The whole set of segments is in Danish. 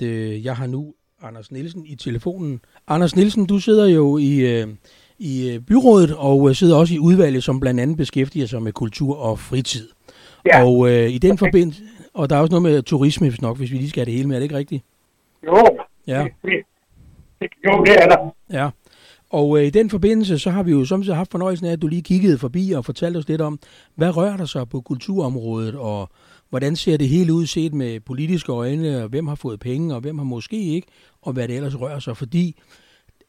at øh, jeg har nu Anders Nielsen i telefonen. Anders Nielsen, du sidder jo i, øh, i øh, byrådet og øh, sidder også i udvalget, som blandt andet beskæftiger sig med kultur og fritid. Ja. Og øh, i den okay. forbindelse, og der er også noget med turisme, hvis nok, hvis vi lige skal have det hele med, er det ikke rigtigt? Jo, Ja. det, det, jo, det er der. Ja. Og øh, i den forbindelse, så har vi jo samtidig haft fornøjelsen af, at du lige kiggede forbi og fortalte os lidt om, hvad rører der sig på kulturområdet, og hvordan ser det hele ud set med politiske øjne, og hvem har fået penge, og hvem har måske ikke, og hvad det ellers rører sig. Fordi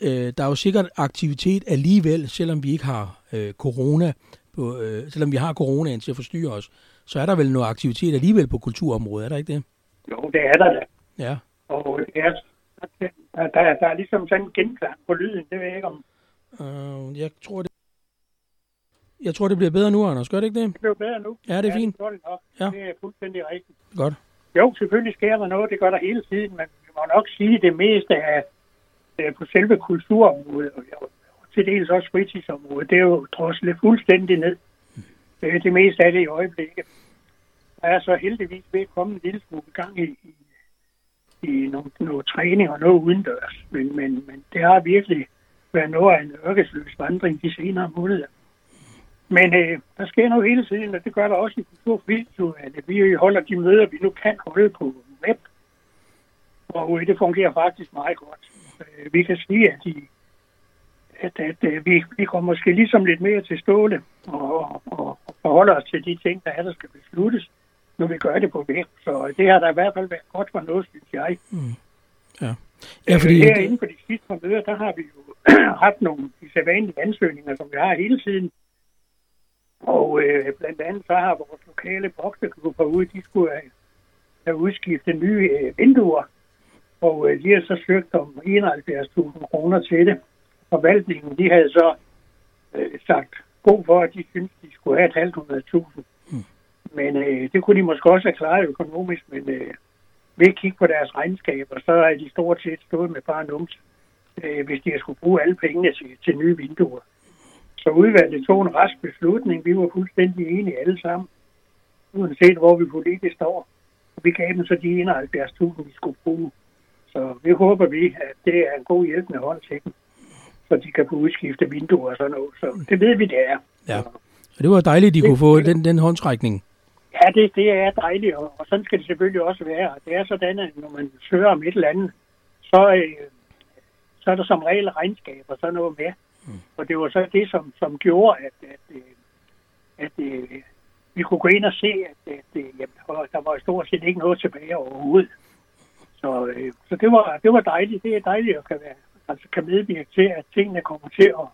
øh, der er jo sikkert aktivitet alligevel, selvom vi ikke har øh, corona, på, øh, selvom vi har coronaen til at forstyrre os, så er der vel noget aktivitet alligevel på kulturområdet, er der ikke det? Jo, det er der da. Ja. Og det er, der, der, der er ligesom sådan en genklang på lyden. Det ved jeg ikke om Øh, jeg tror, det jeg tror, det bliver bedre nu, Anders. Gør det ikke det? det blev bedre nu. Ja, det er fint. Det, det, nok. Ja. det er fuldstændig rigtigt. Godt. Jo, selvfølgelig sker der noget. Det gør der hele tiden, men vi må nok sige, det meste af øh, på selve kulturområdet, og, til dels også fritidsområdet, det er jo droslet fuldstændig ned. Det er det meste af det i øjeblikket. Der er så heldigvis ved at komme en lille smule gang i, i, i nogle, noget træning og noget udendørs. Men, men, men det har virkelig været noget af en ørkesløs vandring de senere måneder. Men øh, der sker noget hele tiden, og det gør der også i Kulturfritidsudvalget. Vi holder de møder, vi nu kan holde på web, og øh, det fungerer faktisk meget godt. Øh, vi kan sige, at, de, at, at øh, vi, vi kommer måske ligesom lidt mere til ståle og, og, og forholder os til de ting, der er, der skal besluttes, når vi gør det på web. Så det har der i hvert fald været godt for noget, synes jeg. Ja. Ja, fordi... Øh, herinde på de sidste par møder, der har vi jo haft nogle sædvanlige ansøgninger, som vi har hele tiden. Og øh, blandt andet så har vores lokale bokseklubber ude, de skulle have, have udskiftet nye øh, vinduer. Og øh, de har så søgt om 71.000 kroner til det. Forvaltningen, de havde så øh, sagt god for, at de synes, de skulle have et halvt hundrede tusind. Men øh, det kunne de måske også have klaret økonomisk, men øh, ved at kigge på deres regnskaber, så er de stort set stået med bare nums, øh, hvis de skulle bruge alle pengene til, til nye vinduer. Så udvalget tog en rask beslutning. Vi var fuldstændig enige alle sammen, uanset hvor vi politisk står. Vi gav dem så de 71.000, vi skulle bruge. Så vi håber vi, at det er en god hjælpende hånd til dem, så de kan få udskifte vinduer og sådan noget. Så det ved vi, det er. Ja. Og det var dejligt, at de kunne få den, den håndtrækning. Ja, det, det er dejligt, og, og sådan skal det selvfølgelig også være. Det er sådan, at når man søger om et eller andet, så, øh, så er der som regel regnskab og sådan noget med. Mm. Og det var så det, som, som gjorde, at, at, øh, at, at vi kunne gå ind og se, at, at, at jamen, der, var, stort set ikke noget tilbage overhovedet. Så, øh, så det, var, det var dejligt. Det er dejligt at kan, være, altså kan medvirke til, at tingene kommer til at,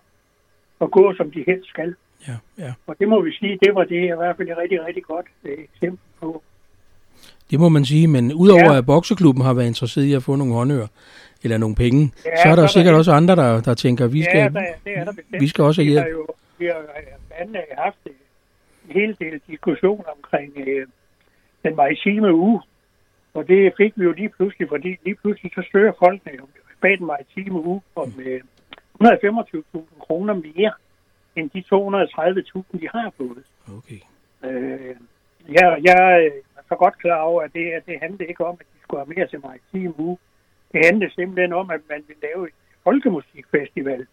at gå, som de helst skal. Ja, ja. Og det må vi sige, det var det i hvert fald et rigtig, rigtig godt øh, eksempel på. Det må man sige, men udover Ja. at bokseklubben har været interesseret i at få nogle håndører, eller nogle penge, Ja, så er der så er der sikkert en- også andre, der, der tænker, vi skal, ja, der, det er der bestemt. vi skal også have vi har jo vi har blandt andet haft øh, en hel del diskussion omkring øh, den maritime uge. Og det fik vi jo lige pludselig, fordi lige pludselig så søger folkene jo bag den maritime uge om øh, 125.000 kroner mere end de 230.000, de har fået. Okay. Øh, jeg, jeg er så godt klar over, at det, at det handler ikke om, at de skulle have mere til maritim uge. Det handlede simpelthen om, at man ville lave en folkemusikfestival.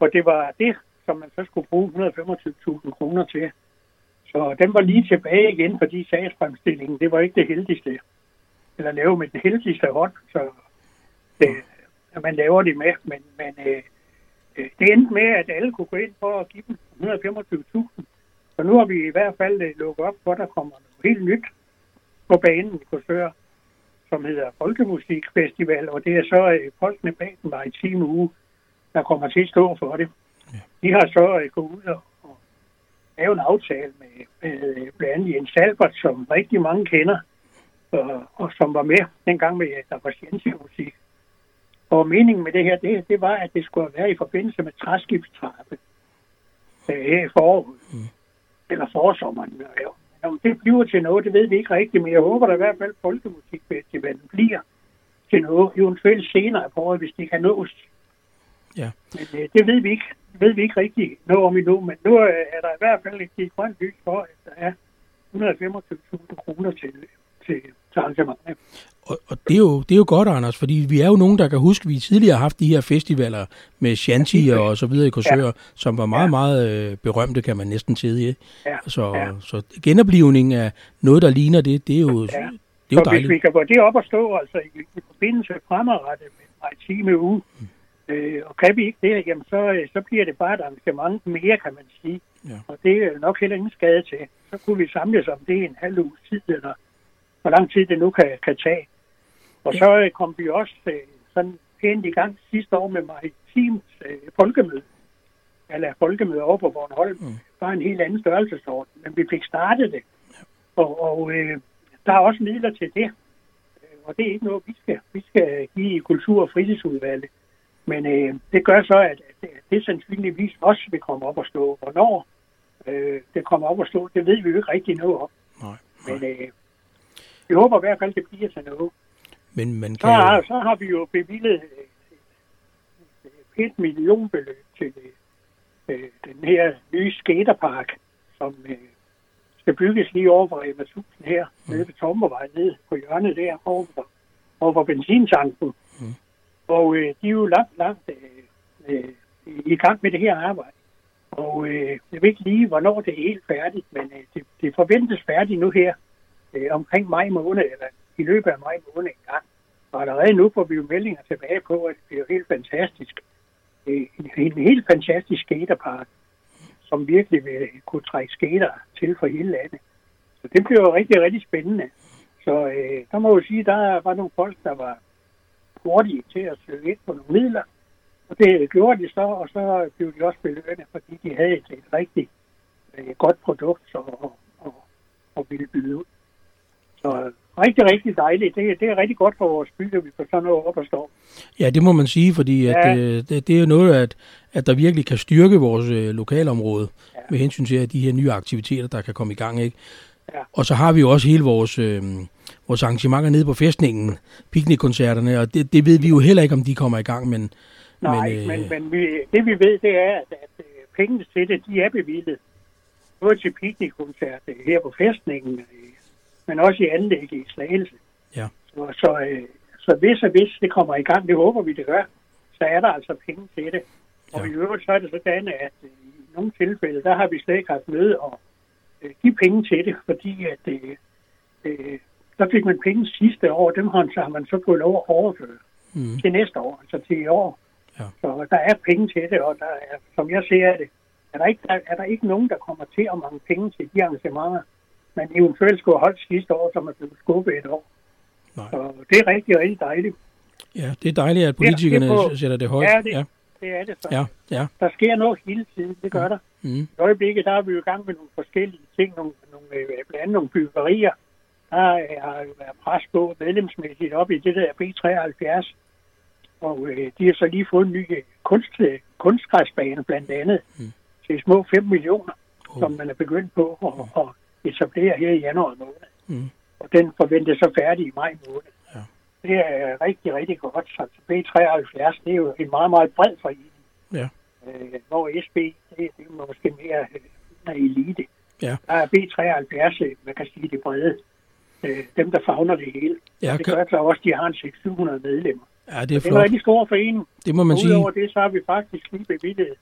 Og det var det, som man så skulle bruge 125.000 kroner til. Så den var lige tilbage igen, fordi sagsfremstillingen, det var ikke det heldigste. Eller lave med den heldigste hånd, så det, at man laver det med. Men, men øh, øh, det endte med, at alle kunne gå ind for at give dem 125.000. Så nu har vi i hvert fald øh, lukket op for, at der kommer noget helt nyt på banen i Korsør, som hedder Folkemusikfestival, og det er så øh, folkene bag den maritime uge, der kommer til at stå for det. De har så øh, gået ud og, og lavet en aftale med, med øh, blandt andet Jens Albert, som rigtig mange kender, og, og som var med dengang med, at der var musik. Og meningen med det her, det, det var, at det skulle være i forbindelse med træskibstrappe øh, her i foråret. Mm. Eller forsommeren. Ja. Om det bliver til noget, det ved vi ikke rigtigt, men jeg håber da i hvert fald, at Folkemusikfestivalen bliver til noget, eventuelt senere på året, hvis det kan nås. Ja. Men øh, det ved vi ikke. Det ved vi ikke rigtigt noget om endnu, men nu øh, er der i hvert fald et grønt lys for, at der er 125.000 kroner til, til til arrangementerne. Og, og det, er jo, det er jo godt, Anders, fordi vi er jo nogen, der kan huske, at vi tidligere har haft de her festivaler med shanty og så videre i Korsør, ja. som var meget, ja. meget øh, berømte, kan man næsten sige. Ja. Så, ja. så genoplivning af noget, der ligner det, det er jo, ja. det er jo dejligt. hvis vi kan få det op at stå, altså i, i forbindelse fremadrettet med maritime uge, mm. øh, og kan vi ikke det, jamen så, øh, så bliver det bare et arrangement mere, kan man sige. Ja. Og det er nok heller ingen skade til. Så kunne vi samles om det en halv uge tid, eller hvor lang tid det nu kan, kan tage. Og så øh, kom vi også øh, sådan pænt i gang sidste år med Maritims øh, folkemøde. Eller folkemøde over på Bornholm. Mm. Bare en helt anden størrelsesorden. Men vi fik startet det. Og, og øh, der er også midler til det. Øh, Og det er ikke noget, vi skal, vi skal give i kultur- og fritidsudvalget. Men øh, det gør så, at, at det sandsynligvis også vil komme op og stå. Hvornår øh, det kommer op og stå, det ved vi jo ikke rigtig noget om. Nej, Men nej. øh, vi håber i hvert fald, det bliver til noget. Men man Så kan har, jo... så har vi jo bevillet øh, et millionbeløb til øh, den her nye skaterpark, som øh, skal bygges lige over for Rema 1000 her, mm. nede ved Tommervej, nede på hjørnet der, over for, over for benzintanken. Mm. Og øh, de er jo langt, langt øh, øh, i gang med det her arbejde. Og øh, jeg ved ikke lige, hvornår det er helt færdigt, men øh, det, det forventes færdigt nu her øh, omkring maj måned, eller i løbet af maj måned en gang. Og allerede nu får vi jo meldinger tilbage på, at det bliver helt fantastisk. Øh, en, en helt fantastisk skaterpark, som virkelig vil kunne trække skater til for hele landet. Så det bliver jo rigtig, rigtig spændende. Så øh, der må jeg jo sige, der var nogle folk, der var hurtige til at søge ind på nogle midler. Og det gjorde de så, og så blev de også belønnet, fordi de havde et, et rigtig øh, godt produkt og, og, og, og ville byde ud. Så rigtig, rigtig dejligt. Det, det er rigtig godt for vores by, at vi får sådan noget op at stå. Ja, det må man sige, fordi at, Ja. øh, det, det er jo noget, at, at der virkelig kan styrke vores øh, lokalområde ja. Med hensyn til at de her nye aktiviteter, der kan komme i gang. ikke. Ja. Og så har vi jo også hele vores, øh, vores arrangementer nede på festningen, piknikkoncerterne, og det, det ved vi jo heller ikke, om de kommer i gang, men, Nej, Men, øh, men, men, vi, det vi ved, det er, at, at øh, pengene til det, de er bevillet. Både til piknikkoncert øh, her på festningen, øh, men også i anlægget i Slagelse. Ja. Så, så, øh, så hvis og hvis det kommer i gang, det håber vi, det gør, så er der altså penge til det. Og Ja. i øvrigt så er det sådan, at øh, i nogle tilfælde, der har vi slet ikke haft møde og øh, give penge til det, fordi at øh, øh, der fik man penge sidste år, dem har, så har man så fået lov at overføre mm, til næste år, altså til i år. Ja. Så der er penge til det, og der er, som jeg ser det, er der, ikke, der, er der ikke nogen, der kommer til at mange penge til de arrangementer, man eventuelt skulle have holdt sidste år, som er blevet skubbet et år. nej. Så det er rigtig, rigtig dejligt. Ja, det er dejligt, at politikerne det er sætter det højt. Ja, det- ja, Det er det så. ja, ja. Der sker noget hele tiden, det gør der. Mm, I øjeblikket, der er vi jo i gang med nogle forskellige ting, nogle, nogle, øh, blandt andet nogle byggerier. Der øh, har jo været pres på medlemsmæssigt op i det der B73, og øh, de har så lige fået en ny øh, kunst, kunstgræsbane blandt andet Mm. til små 5 millioner, Oh. som man er begyndt på at, at etablere her i januar måned. mm, Og den forventes så færdig i maj måned. Ja. Det er rigtig, rigtig godt. Så B73, det er jo en meget, meget bred forening. Ja. Øh, hvor SB, det, det er måske mere øh, elite. Ja. Der er B73, øh, man kan sige det brede. Øh, dem, der fagner det hele. Ja, det kan- gør så også, at de har en 600 medlemmer. ja, det er Det er en flot. rigtig stor forening. Det må man Og sige. udover det, så har vi faktisk lige bevillet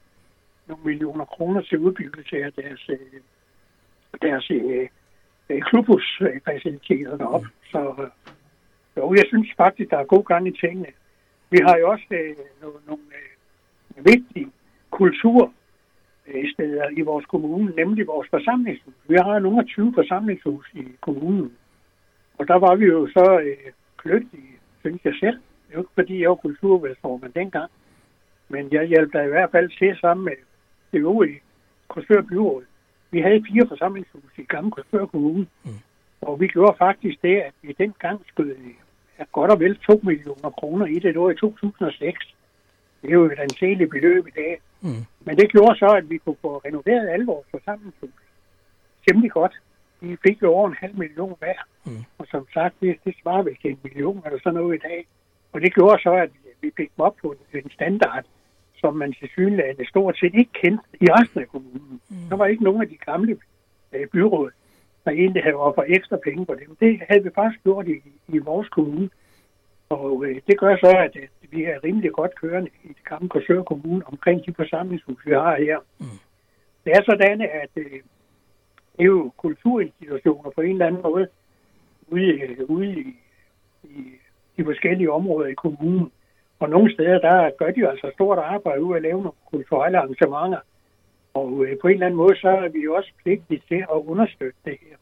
nogle millioner kroner til udbyggelse af deres, øh, deres øh, øh, klubhusfaciliteter deroppe. Så øh, jo, jeg synes faktisk, der er god gang i tingene. Vi har jo også øh, nogle, nogle øh, vigtige kultursteder øh, i vores kommune, nemlig vores forsamlingshus. Vi har nogle af 20 forsamlingshus i kommunen. Og der var vi jo så øh, kløgtige, synes jeg selv. Det er jo ikke, fordi jeg var kulturvalgsformand dengang. Men jeg hjalp da i hvert fald til sammen med det øvrige Korsør Byråd. Vi havde fire forsamlingshus i Gamle Korsør Kommune. Mm. Og vi gjorde faktisk det, at vi dengang skød godt og vel 2 millioner kroner i det år i 2006. Det er jo et anseligt beløb i dag. Mm, Men det gjorde så, at vi kunne få renoveret alle vores forsamlingshus. Temmelig godt. Vi fik jo over en halv million hver. Mm. Og som sagt, det, det svarer vel til en million eller sådan noget i dag. Og det gjorde så, at vi fik dem op på en standard, som man til synligheden stort set ikke kendte i resten af kommunen. Mm. Der var ikke nogen af de gamle øh, byråd, der egentlig havde for ekstra penge på dem. Det havde vi faktisk gjort i, i vores kommune. Og øh, det gør så, at, at vi er rimelig godt kørende i det gamle Korsør Kommune omkring de forsamlingshus, vi har her. Mm. Det er sådan, at øh, det er jo kulturinstitutioner på en eller anden måde ude, øh, ude i, i de forskellige områder i kommunen. Og nogle steder, der gør de altså stort arbejde ud at lave nogle kulturelle arrangementer. Og øh, på en eller anden måde, så er vi jo også pligtige til at understøtte det her.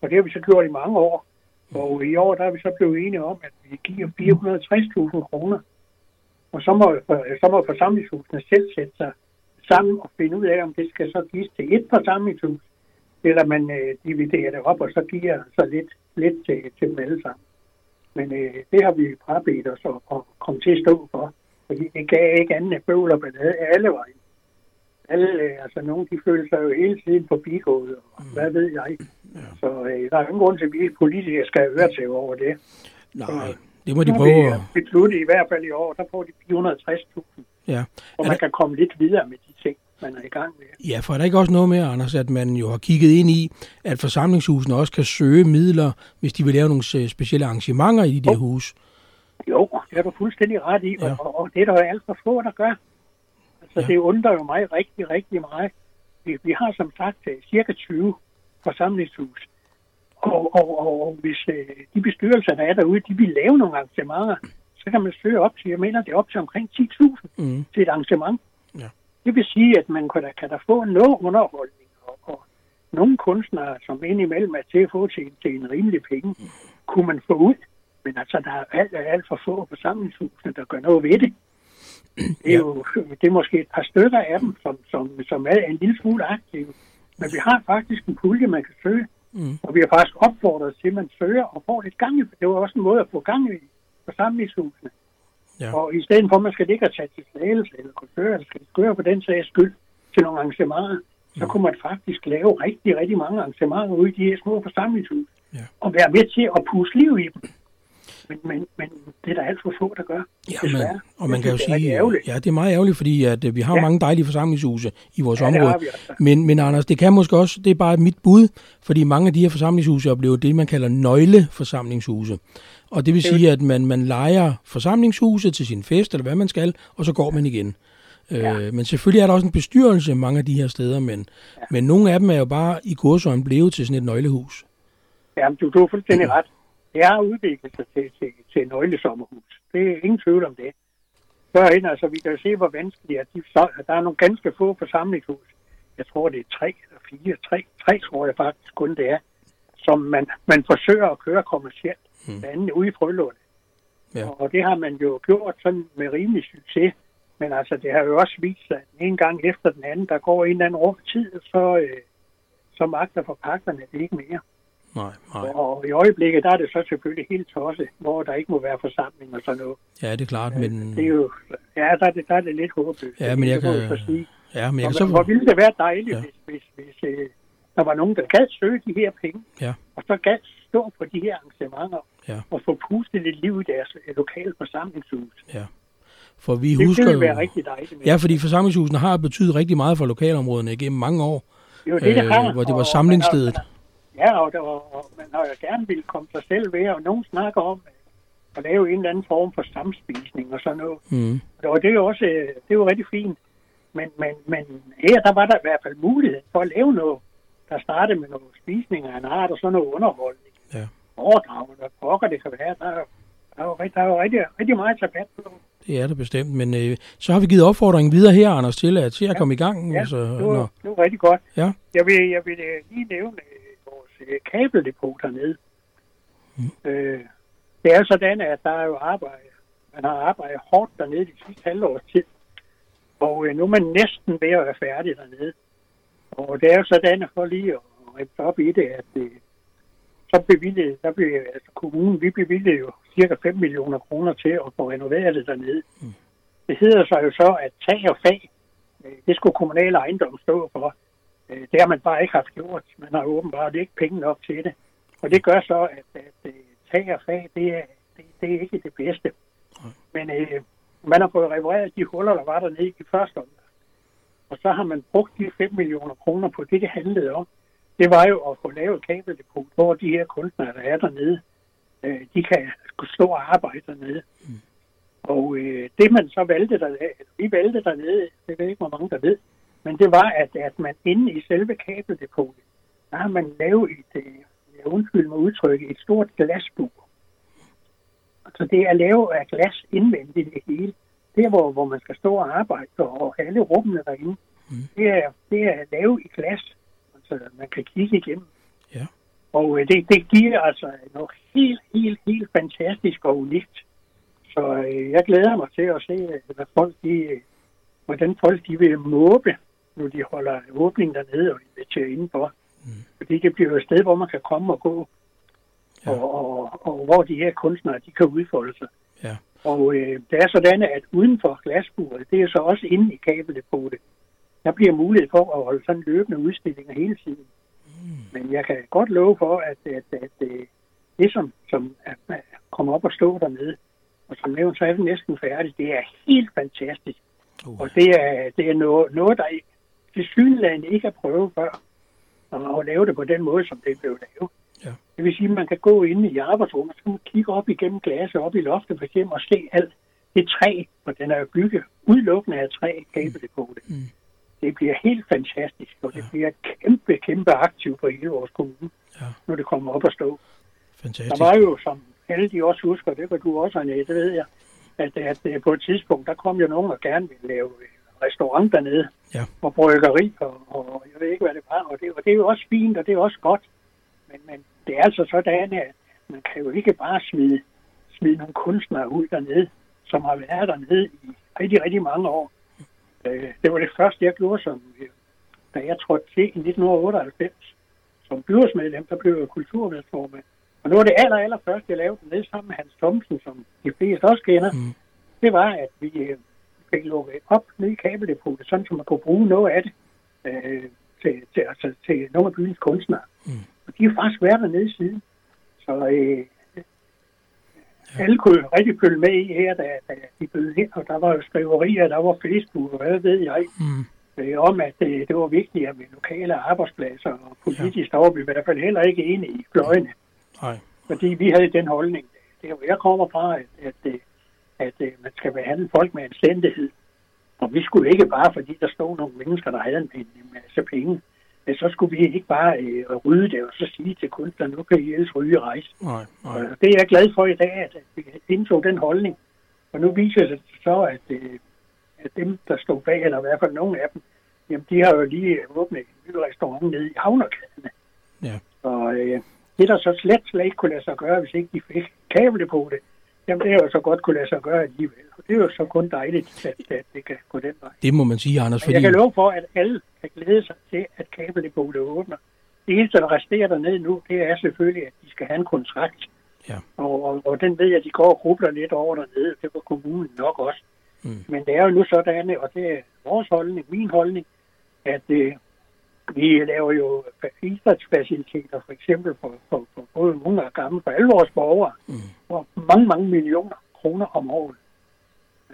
Og det har vi så gjort i mange år. Og i år, der er vi så blevet enige om, at vi giver 460.000 kroner. Og så må, øh, så må forsamlingshusene selv sætte sig sammen og finde ud af, om det skal så gives til et forsamlingshus, eller man øh, dividerer det op, og så giver så lidt, lidt til, til dem alle sammen. Men øh, det har vi frabedt os at, at komme til at stå for, fordi det gav ikke andet bøvl og ballade alle vejen. Alle, øh, altså nogen, de føler sig jo hele tiden forbigået, og mm. hvad ved jeg. Ja. Så øh, der er ingen grund til, at vi politikere skal høre til over det. Nej, så, det må de prøve. Vi beslutte i hvert fald i år, der får de 460.000. Ja. Og man der... kan komme lidt videre med de man er i gang med. Ja, for er der ikke også noget med, Anders, at man jo har kigget ind i, at forsamlingshusene også kan søge midler, hvis de vil lave nogle øh, specielle arrangementer i de der hus? Jo, det er du fuldstændig ret i, ja. og, og det er der jo alt for få, der gør. Altså, ja. det undrer jo mig rigtig, rigtig meget. Vi, vi har som sagt øh, cirka 20 forsamlingshus. Og, og, og, og hvis øh, de bestyrelser, der er derude, de vil lave nogle arrangementer, så kan man søge op til, jeg mener, det er op til omkring 10.000 mm. til et arrangement. Ja. Det vil sige, at man kan da, kan da få noget underholdning, og, og nogle kunstnere, som indimellem er til at få til, til en rimelig penge, mm. kunne man få ud. Men altså, der er alt, alt for få forsamlingshusene, der gør noget ved det. Det er jo det er måske et par stykker af dem, som, som, som er en lille smule aktive. Men vi har faktisk en pulje, man kan søge. Mm. Og vi har faktisk opfordret til, at man søger og får lidt gang i. Det var også en måde at få gang i forsamlingshusene. Ja. Og i stedet for, at man skal ligge og tage til slagelse eller kursør, eller skal køre på den sags skyld til nogle arrangementer, så mm. kunne man faktisk lave rigtig, rigtig mange arrangementer ude i de her små forsamlingshus. Ja. Og være med til at pusse liv i dem. Men, men, men det er der alt for få, der gør. Ja, men, og man kan jo sige, ja, det er meget ærgerligt, fordi at, øh, vi har ja. mange dejlige forsamlingshuse i vores ja, område. Altså. Men, men Anders, det kan måske også, det er bare mit bud, fordi mange af de her forsamlingshuse oplever det, man kalder nøgleforsamlingshuse. Og det vil sige, at man, man leger forsamlingshuset til sin fest, eller hvad man skal, og så går man igen. Ja. Øh, men selvfølgelig er der også en bestyrelse mange af de her steder, men, ja. men nogle af dem er jo bare i kursøjen blevet til sådan et nøglehus. Ja, du, du har fuldstændig ret. Det har udviklet sig til, til, til nøglesommerhus. Det er ingen tvivl om det. Førhen, altså, vi kan jo se, hvor vanskeligt er. De, der er nogle ganske få forsamlingshus. Jeg tror, det er tre eller fire. Tre, tre tror jeg faktisk kun det er. Som man, man forsøger at køre kommercielt mm. blandt andet ude i Frølund. Ja. Og det har man jo gjort sådan med rimelig succes. Men altså, det har jo også vist sig, at en gang efter den anden, der går en eller anden rum tid, så, øh, så magter forpagterne det ikke mere. Nej, nej. Og i øjeblikket, der er det så selvfølgelig helt tosset, hvor der ikke må være forsamling og sådan noget. Ja, det er klart, men... Det er jo, ja, der er det, der er det lidt håbløst. Ja, men jeg kan... Sige. Ja, men jeg kan så... Hvor ville det være dejligt, ja. hvis, hvis, hvis øh, der var nogen, der gad søge de her penge, ja. og så gad stå på de her arrangementer, ja. og få pustet lidt liv i deres øh, lokale forsamlingshus. Ja. For vi det husker det være rigtig dejligt. Ja, fordi forsamlingshusene har betydet rigtig meget for lokalområderne igennem mange år. Jo, det, det har. Øh, hvor det var samlingsstedet. Ja, og, der, og man har jo gerne ville komme sig selv ved, og nogen snakker om at lave en eller anden form for samspisning og sådan noget. Mm. Og det er jo også det er jo rigtig fint. Men, men, men her der var der i hvert fald mulighed for at lave noget, der startede med nogle spisninger af en art og sådan noget underholdning. Ja. Overdragende, hvad pokker det kan være. Der er, der er jo, der er jo rigtig, rigtig meget at tage på. Det er det bestemt, men øh, så har vi givet opfordringen videre her, Anders, til at se at ja. komme i gang. Ja, altså, det, var, det var rigtig godt. Ja. Jeg vil, jeg vil øh, lige nævne øh, kabeldepot hernede. Mm. Øh, det er sådan, at der er jo arbejde. Man har arbejdet hårdt dernede de sidste halvårs tid. Og øh, nu er man næsten ved at være færdig dernede. Og det er jo sådan, at for lige at rippe op i det, at øh, så bevilgede, der blev, altså kommunen, vi bevilgede jo cirka 5 millioner kroner til at få renoveret det dernede. Mm. Det hedder så jo så, at tag og fag, øh, det skulle kommunale ejendom stå for. Øh, det har man bare ikke haft gjort. Man har åbenbart ikke penge nok til det. Og det gør så, at, at, at tag og fag, det er, det, det er ikke det bedste. Men øh, man har fået repareret de huller, der var dernede i første omgang. Og så har man brugt de 5 millioner kroner på det, det handlede om. det var jo at få lavet et kabeldepot, hvor de her kunstnere, der er dernede, øh, de kan stå og arbejde dernede. Mm. Og øh, det man så valgte dernede, vi valgte dernede, det ved ikke, hvor mange der ved, men det var, at, at man inde i selve kabeldepotet, der har man lavet et, øh, jeg undskyld mig udtrykke, et stort glasbur. Så det er lavet af glas indvendigt det hele. Det er, hvor, hvor man skal stå og arbejde, og alle rummene derinde, mm. det, er, det er lavet i glas, så man kan kigge igennem. Ja. Og øh, det, det giver altså noget helt, helt, helt fantastisk og unikt. Så øh, jeg glæder mig til at se, hvad folk de, hvordan folk de vil måbe, når de holder åbningen dernede og inviterer indenfor. Mm. Fordi det bliver jo et sted, hvor man kan komme og gå, ja. og, og, og hvor de her kunstnere de kan udfolde sig. Ja. Og øh, det er sådan, at uden for glasburet, det er så også inde i kabeldepotet, der bliver mulighed for at holde sådan løbende udstillinger hele tiden. Mm. Men jeg kan godt love for, at, at, at, at øh, det, som, som er, kommer op og stå dernede, og som nævnt, så er det næsten færdigt, det er helt fantastisk. Uh. Og det er, det er noget, noget, der til synligheden ikke er prøvet før, og at lave det på den måde, som det blev lavet. Ja. Det vil sige, at man kan gå ind i arbejdsrummet, så man kigge op igennem glasset, op i loftet for eksempel, og se alt det træ, for den er jo bygget udelukkende af træ, kabeldepotet. Mm. Det bliver helt fantastisk, og det ja. bliver kæmpe, kæmpe aktivt for hele vores kommune, ja. når det kommer op at stå. Fantastisk. Der var jo, som alle de også husker, det var du også, Annette, det ved jeg, at, at, at på et tidspunkt, der kom jo nogen, der gerne ville lave restaurant dernede, ja. og bryggeri, og, og jeg ved ikke, hvad det var, og det, og det er jo også fint, og det er også godt, men, men det er altså sådan, at man kan jo ikke bare smide, smide nogle kunstnere ud dernede, som har været dernede i rigtig, rigtig mange år. Øh, det var det første, jeg gjorde, som, da jeg trådte til i 1998 som byrådsmedlem, der blev jeg kulturværdformand. Og nu var det aller, aller første, jeg lavede ned sammen med Hans Thomsen, som de fleste også kender. Mm. Det var, at vi øh, fik lukket op ned i kabeldepotet, sådan som man kunne bruge noget af det øh, til, til, altså, til nogle af byens kunstnere. Mm. Og de har faktisk været dernede siden. Så øh, ja. alle kunne rigtig følge med i her, da, da de blev ind, og der var jo skriverier, der var Facebook, og hvad ved jeg, mm. øh, om at øh, det var vigtigt med lokale arbejdspladser, og politisk ja. var vi i hvert fald heller ikke enige i fløjene. Nej. Fordi vi havde den holdning, det er hvor jeg kommer fra, at, at, at, at, at man skal behandle folk med anstændighed. Og vi skulle ikke bare, fordi der stod nogle mennesker, der havde en, en masse penge, så skulle vi ikke bare øh, rydde det og så sige til kunstnerne, nu kan I ellers ryge rejse. Nej, nej. Og det er jeg glad for i dag, at vi indså den holdning. Og nu viser det så, at, øh, at dem, der stod bag, eller i hvert fald nogle af dem, jamen de har jo lige åbnet en ny restaurant nede i Havnerkadene. Ja. Og øh, det, der så slet, slet ikke kunne lade sig gøre, hvis ikke de fik kablet på det, jamen det har jo så godt kunne lade sig gøre alligevel. Og det er jo så kun dejligt, at, at det kan gå den vej. Det må man sige, Anders. Fordi... Jeg kan love for, at alle kan glæde sig til, at kabeldepotet åbner. Det eneste, der resterer dernede nu, det er selvfølgelig, at de skal have en kontrakt. Ja. Og, og, og den ved jeg, at de går og grubler lidt over dernede. Det var kommunen nok også. Mm. Men det er jo nu sådan, og det er vores holdning, min holdning, at øh, vi laver jo idrætsfaciliteter, for eksempel for, for, for både unge og gamle, for alle vores borgere, mm. for mange, mange millioner kroner om året.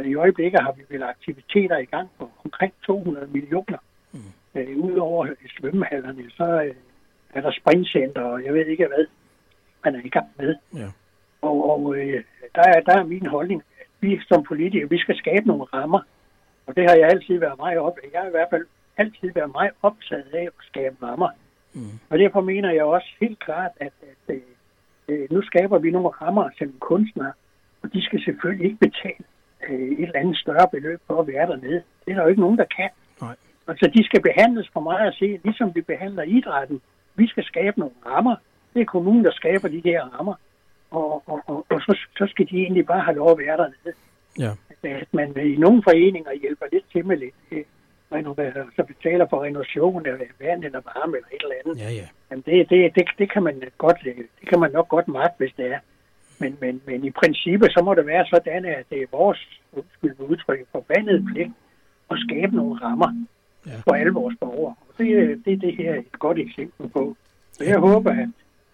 I øjeblikket har vi vel aktiviteter i gang på omkring 200 millioner. Mm. Øh, Udover svømmehallerne, så øh, er der springcenter, og jeg ved ikke hvad, man er i gang med. Ja. Og, og øh, der, er, der er min holdning, at vi som politikere, vi skal skabe nogle rammer. Og det har jeg altid været meget op. Jeg har i hvert fald altid været meget optaget af at skabe rammer. Mm. Og derfor mener jeg også helt klart, at, at, at øh, nu skaber vi nogle rammer til kunstnere, og de skal selvfølgelig ikke betale øh, et eller andet større beløb for at være dernede. Det er der jo ikke nogen, der kan. Nej. Altså, de skal behandles for mig at se, ligesom vi behandler idrætten. Vi skal skabe nogle rammer. Det er kommunen, der skaber de her rammer. Og, og, og, og så, så skal de egentlig bare have lov at være dernede. Ja. At man i nogle foreninger hjælper lidt til med lidt, øh, så betaler for renovation af vand eller varme eller et eller andet. Ja, ja. Jamen det, det, det, det, kan man godt, det kan man nok godt magte, hvis det er. Men, men, men i princippet, så må det være sådan, at det er vores, undskyld udtryk, forbandet pligt at skabe nogle rammer ja. for alle vores borgere. Og det, det, det her er et godt eksempel på. Så jeg håber, at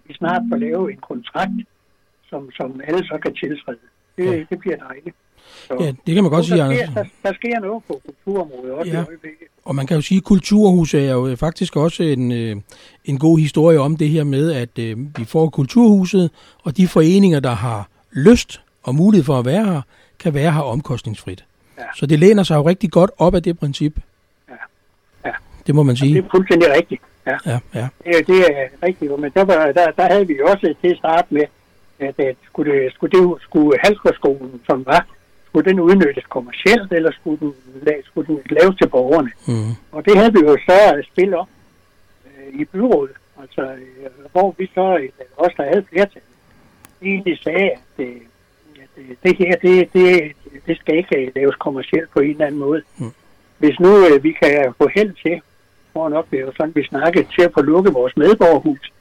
vi snart får lavet en kontrakt, som, som alle så kan tiltræde. Det, ja. det bliver dejligt. Så, ja, det kan man godt sige, der sker, der, der sker noget på kulturområdet også ja. i øjeblikket. Og man kan jo sige, at Kulturhus er jo faktisk også en, øh, en god historie om det her med, at øh, vi får Kulturhuset, og de foreninger, der har lyst og mulighed for at være her, kan være her omkostningsfrit. Ja. Så det læner sig jo rigtig godt op af det princip. Ja. ja. Det må man sige. Det er fuldstændig rigtigt. Ja, ja. ja. Det, det er rigtigt. Men der, var, der, der havde vi også til at starte med, at, at skulle, det, skulle, det, skulle Halsgårdsskolen, som var, skulle den udnyttes kommercielt, eller skulle den, skulle den laves til borgerne? Mm. Og det havde vi jo så spil om øh, i byrådet, altså, øh, hvor vi så, øh, også der havde flertal, egentlig sagde, at, øh, at øh, det her, det, det, det skal ikke laves kommercielt på en eller anden måde. Mm. Hvis nu øh, vi kan få held til, for en opgave, sådan vi snakkede, til at få lukket vores medborgerhus,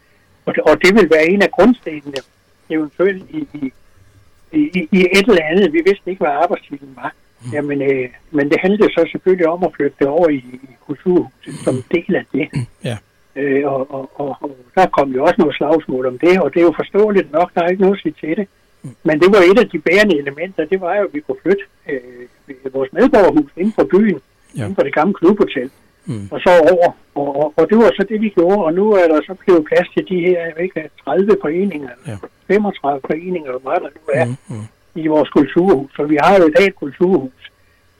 og det, og det vil være en af grundstenene, eventuelt i, i, i, i et eller andet. Vi vidste ikke, hvad arbejdstiden var. Mm. Jamen, øh, men det handlede så selvfølgelig om at flytte det over i, i kulturhuset som en del af det. Mm. Ja. Øh, og, og, og, og der kom jo også noget slagsmål om det, og det er jo forståeligt nok, der er ikke noget at sige til det. Mm. Men det var et af de bærende elementer, det var jo, at vi kunne flytte øh, vores medborgerhus inden for byen, Ja. inden for det gamle klubhotel, Mm. Og så over. Og, og, og det var så det, vi gjorde, og nu er der så blevet plads til de her, ikke, 30 foreninger, Ja. 35 foreninger, hvor meget der nu er, Mm. Mm. i vores kulturhus. Så vi har jo i dag et kulturhus,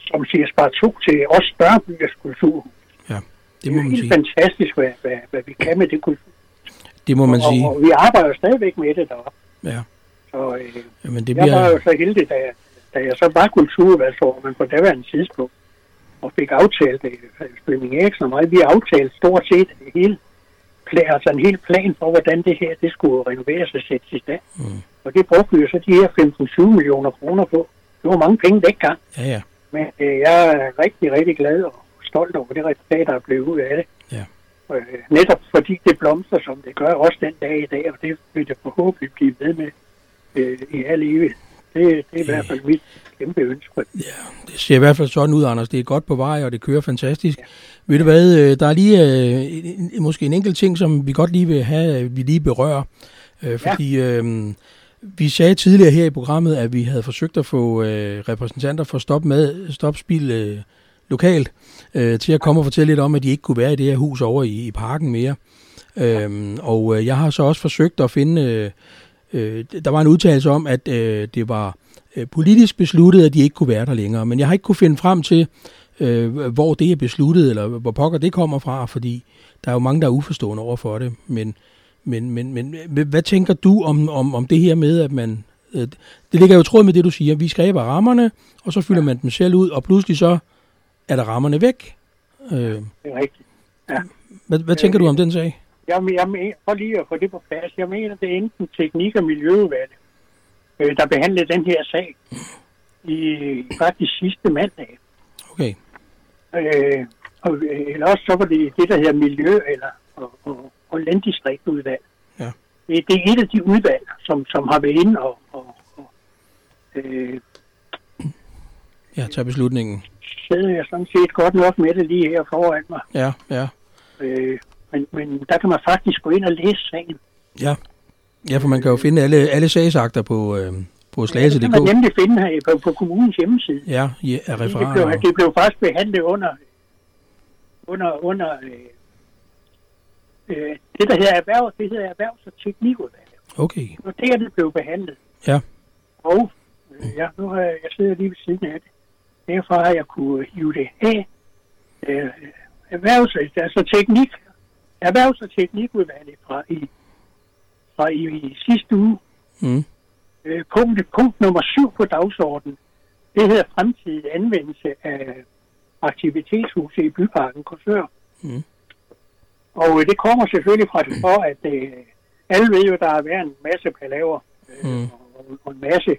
som siger spar to til os større byers kulturhus. Ja, Det det er må man helt sige. fantastisk, hvad, hvad, hvad vi kan med det kultur. Det må man sige. Og, og vi arbejder stadigvæk med det deroppe. Ja. Så øh, Jamen, det jeg var jo så heldig, da jeg, da jeg så var kulturudvalgsformand på daværende tidspunkt, og fik aftalt det, Flemming Eriksen og mig, vi aftalte stort set hele, plan, altså en hel plan for, hvordan det her det skulle renoveres og sættes i stand. Mm. Og det brugte vi jo så de her 15-20 millioner kroner på. Det var mange penge dengang, Ja, ja. men øh, jeg er rigtig, rigtig glad og stolt over det resultat, der er blevet ud af det. Ja. Øh, netop fordi det blomster, som det gør også den dag i dag, og det vil det forhåbentlig blive ved med øh, i al evighed. Det, det er i hvert fald mit kæmpe ønske. Ja, det ser i hvert fald sådan ud, Anders. Det er godt på vej, og det kører fantastisk. Ja. Ved du hvad, øh, der er lige øh, måske en enkelt ting, som vi godt lige vil have, vi lige berører. Øh, fordi øh, vi sagde tidligere her i programmet, at vi havde forsøgt at få øh, repræsentanter for Stop, med, Stop Spil øh, lokalt øh, til at komme og fortælle lidt om, at de ikke kunne være i det her hus over i, i parken mere. Øhm, og øh, jeg har så også forsøgt at finde, øh, øh, der var en udtalelse om, at øh, det var øh, politisk besluttet, at de ikke kunne være der længere. Men jeg har ikke kunne finde frem til, øh, hvor det er besluttet, eller hvor pokker det kommer fra, fordi der er jo mange, der er uforstående over for det. Men, men, men, men hvad- tænker du om, om, om det her med, at man... Øh, det ligger jo tråd med det, du siger. Vi skaber rammerne, og så fylder man dem selv ud, og pludselig så er der rammerne væk. Øh, Det er rigtigt. hvad, hvad tænker du om den sag? Jeg, jeg mener, for lige at få det på plads, jeg mener, det er enten teknik- og miljøudvalget, øh, der behandlede den her sag i faktisk sidste mandag. Okay. Øh, og, øh, eller også så var det det, der hedder miljø- eller og, og, og landdistriktudvalg. Ja. Det, det er et af de udvalg, som, som har været inde og, og, og øh, Ja, tag beslutningen. sidder jeg sådan set godt nok med det lige her foran mig. Ja, ja. Øh, men, men der kan man faktisk gå ind og læse sagen. Ja, ja for man kan jo finde alle, alle sagsakter på, øh, på det kan man slagelse.dk. nemlig finde her på, på kommunens hjemmeside. Ja, ja, af Det blev, referater. det blev faktisk behandlet under, under, under øh, øh, det, der hedder erhverv, det hedder erhvervs- og teknikudvalget. Okay, Det var der, det blev behandlet. Ja. Og øh, ja, nu har jeg, jeg sidder lige ved siden af det. Derfor har jeg kunne hive det af. Øh, erhvervs, altså teknik, erhvervs- og teknikudvalget fra i, fra i, i sidste uge. mm. Øh, punkt, punkt nummer syv på dagsordenen, det hedder fremtidig anvendelse af aktivitetshuse i byparken Korsør. Mm. Og øh, det kommer selvfølgelig fra det for, at øh, alle ved jo, der har været en masse palaver øh, Mm. og, og en masse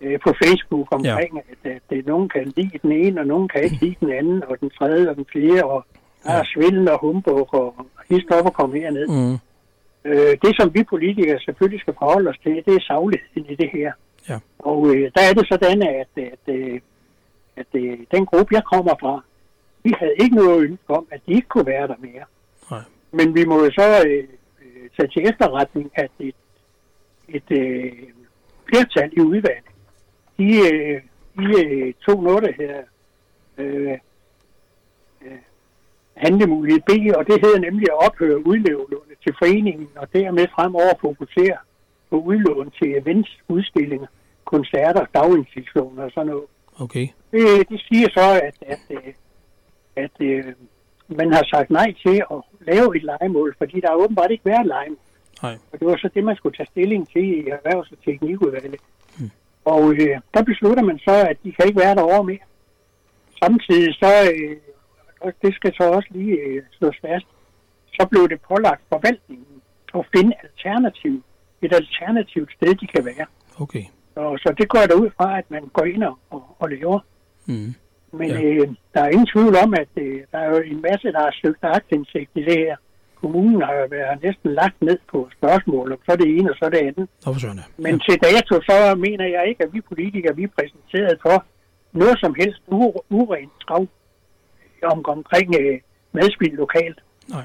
øh, på Facebook omkring, ja. at, at, at nogen kan lide den ene, og nogen kan ikke lide den anden, og den tredje og den fjerde, og der er svindel og humbug, og hist op og komme herned. Mm. Øh, det, som vi politikere selvfølgelig skal forholde os til, det er sagligheden i det her. Ja. Og øh, der er det sådan, at, at, øh, at øh, den gruppe, jeg kommer fra, vi havde ikke noget ønske om, at de ikke kunne være der mere. Nej. Men vi må jo så øh, øh, tage til efterretning, at et, et øh, flertal i udvalget, de, øh, de øh, tog noget, der hedder øh, handlemulighed B, og det hedder nemlig at ophøre udlånet til foreningen, og dermed fremover fokusere på udlån til events, udstillinger, koncerter, daginstitutioner og sådan noget. Okay. Det, det siger så, at, at, at, at, at man har sagt nej til at lave et legemål, fordi der har åbenbart ikke været legemål. Nej. Og det var så det, man skulle tage stilling til i erhvervs- og teknikudvalget. Hmm. Og øh, der beslutter man så, at de kan ikke være derovre mere. Samtidig så, øh, og det skal så også lige øh, slås fast, så blev det pålagt forvaltningen at finde alternativ, et alternativt sted, de kan være. Okay. Og, så det går der ud fra, at man går ind og, og, og laver. Mm. Men Ja. øh, der er ingen tvivl om, at øh, der er jo en masse, der har søgt aktindsigt i det her. Kommunen har jo været næsten lagt ned på spørgsmål, om så det ene og så det andet. Søren. Men ja. til dato, så mener jeg ikke, at vi politikere, vi er præsenteret for noget som helst u- urent trav om, omkring øh, madspil lokalt. Nej.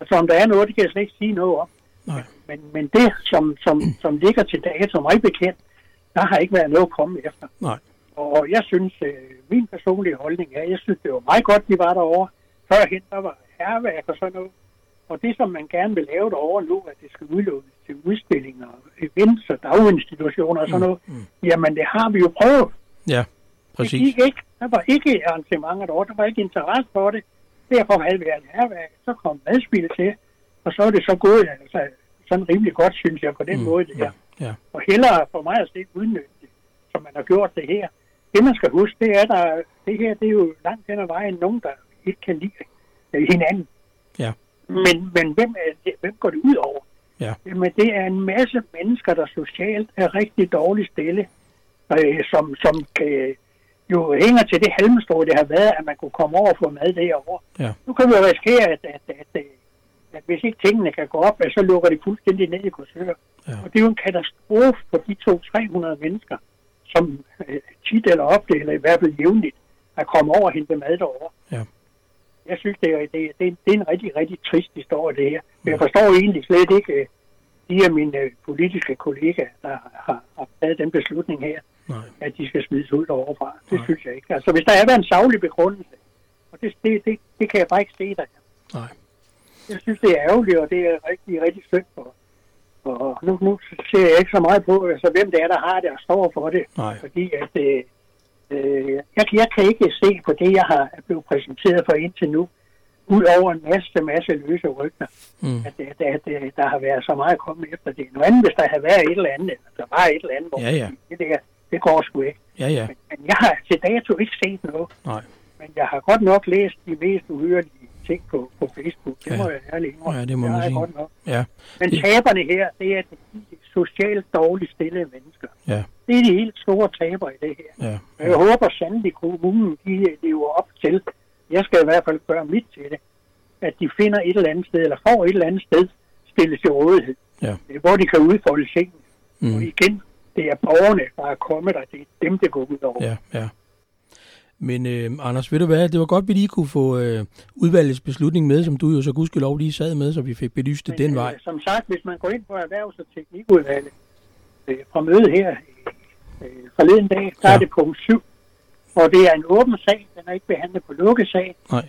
Altså om der er noget, det kan jeg slet ikke sige noget om. Nej. Men, men det, som, som, som ligger til dato, mig bekendt, der har ikke været noget at komme efter. Nej. Og jeg synes, øh, min personlige holdning er, jeg synes, det var meget godt, de var derovre. Førhen, der var herværk og sådan noget. Og det, som man gerne vil lave derovre nu, at det skal udlånes til udstillinger, events og daginstitutioner og sådan noget, mm. jamen det har vi jo prøvet. Ja, Det præcis. gik ikke. Der var ikke arrangementer derovre, der var ikke interesse for det. Derfor havde vi herværk, så kom madspil til, og så er det så gået altså, sådan rimelig godt, synes jeg, på den Mm, måde det her. Ja. Og hellere for mig at se udnytte det, som man har gjort det her. Det man skal huske, det er, der, det her det er jo langt hen ad vejen nogen, der ikke kan lide øh, hinanden. Ja. Men, men hvem, er det, hvem går det ud over? Ja. Jamen, det er en masse mennesker, der socialt er rigtig dårligt stille, øh, som, som kan, jo hænger til det halmstrå, det har været, at man kunne komme over og få mad derovre. Ja. Nu kan vi jo risikere, at, at, at, at, at hvis ikke tingene kan gå op, så lukker de fuldstændig ned i Korsør. Ja. Og det er jo en katastrofe for de to 300 mennesker, som øh, tit eller ofte, eller i hvert fald jævnligt, er kommet over og hentet mad derovre. Ja. Jeg synes, det er, det, det, det er en rigtig, rigtig trist historie, det her. Men jeg forstår egentlig slet ikke øh, de af mine øh, politiske kollegaer, der har, har taget den beslutning her, Nej. at de skal smides ud derovre Det Nej. synes jeg ikke. Altså, hvis der er været en savlig begrundelse, og det, det, det, det kan jeg bare ikke se der. Nej. Jeg synes, det er ærgerligt, og det er rigtig, rigtig synd for. Og nu, nu ser jeg ikke så meget på, altså, hvem det er, der har det og står for det. Nej. Fordi at, øh, øh, jeg, jeg kan ikke se på det, jeg har blevet præsenteret for indtil nu, ud over en masse, masse løse rygter, Mm. at, at, at, at der har været så meget at komme efter det. Noget andet, hvis der havde været et eller andet, eller der var et eller andet, hvor Ja, ja. det der, det går sgu ikke. Ja, ja. Men, men jeg har til dato ikke set noget, Nej. men jeg har godt nok læst de mest uhørlige ting på, på Facebook. Det Ja. må jeg ærligt indrømme. Ja, det må man sige. godt nok. Ja. Men Det- taberne her, det er de socialt dårligt stillede mennesker. Ja. Det er de helt store tabere i det her. Ja. Og jeg håber sandelig, at kommunen de lever op til, jeg skal i hvert fald gøre mit til det, at de finder et eller andet sted, eller får et eller andet sted stillet til rådighed, Ja. øh, hvor de kan udfolde ting. Og Mm. igen, det er borgerne, der er kommet der. Det er dem, det går ud over. Ja, ja. Men øh, Anders, ved du hvad, det var godt, vi lige kunne få øh, udvalgets beslutning med, som du jo så gudskelov lige sad med, så vi fik belyst det den øh, vej. Som sagt, hvis man går ind på erhvervs- og teknikudvalget øh, fra mødet her øh, forleden dag, der Ja. er det punkt 7. Og det er en åben sag, den er ikke behandlet på lukket sag. Nej.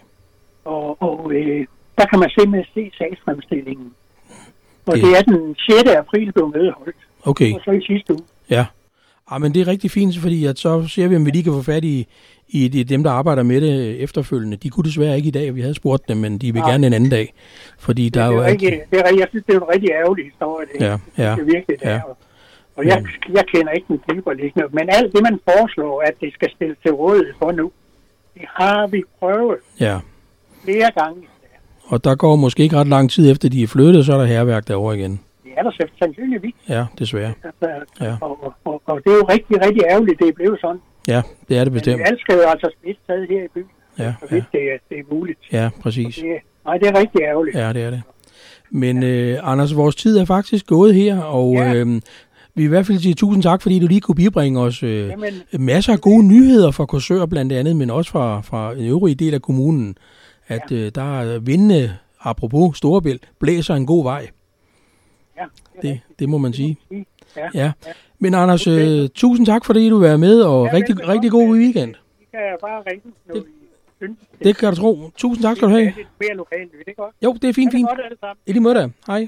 Og, og øh, der kan man simpelthen se sagsfremstillingen. Og Det- det, det er den 6. april blev mødet holdt, Okay, og så i sidste uge. Ja. Ah, men det er rigtig fint, fordi at så ser vi, om vi lige kan få fat i, i de, dem, der arbejder med det efterfølgende. De kunne desværre ikke i dag, vi havde spurgt dem, men de vil Nej. gerne en anden dag. Fordi der det, er jo rigtig, ikke... det er, jeg synes, det er en rigtig ærgerlig historie. Det, Ja, ja, det er virkelig, det ja. er. Og- jeg, jeg kender ikke den liggende, men alt det, man foreslår, at det skal stilles til rådighed for nu, det har vi prøvet Ja, flere gange. og der går måske ikke ret lang tid efter, de er flyttet, så er der herværk derovre igen. Er der sandsynligvis. Ja, desværre. Altså, Ja. og, og, og, det er jo rigtig, rigtig ærgerligt, det er blevet sådan. Ja, det er det Men bestemt. alt skal jo altså smidt taget her i byen, Ja, så ja, vidt det, er- det er muligt. ja, præcis. Det, nej, det er rigtig ærgerligt. Ja, det er det. Men øh, Anders, vores tid er faktisk gået her, og Ja. øh, vi vil i hvert fald sige tusind tak, fordi du lige kunne bibringe os øh, Jamen, masser af gode nyheder fra Korsør blandt andet, men også fra, fra en øvrig del af kommunen, at øh, der er vindende, apropos Storebælt, blæser en god vej. Ja, Det, det må man sige. Ja. Ja. Men Anders, øh, tusind tak, fordi du var med, og Ja, rigtig, rigtig god weekend. I kan bare ringe, når Det- I. Det kan du tro. Tusind tak skal du have. Det er mere lokalt også? Jo, det er fint, det fint. godt alle sammen. I lige måde da. Hej. Ja.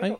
Hej. Hej.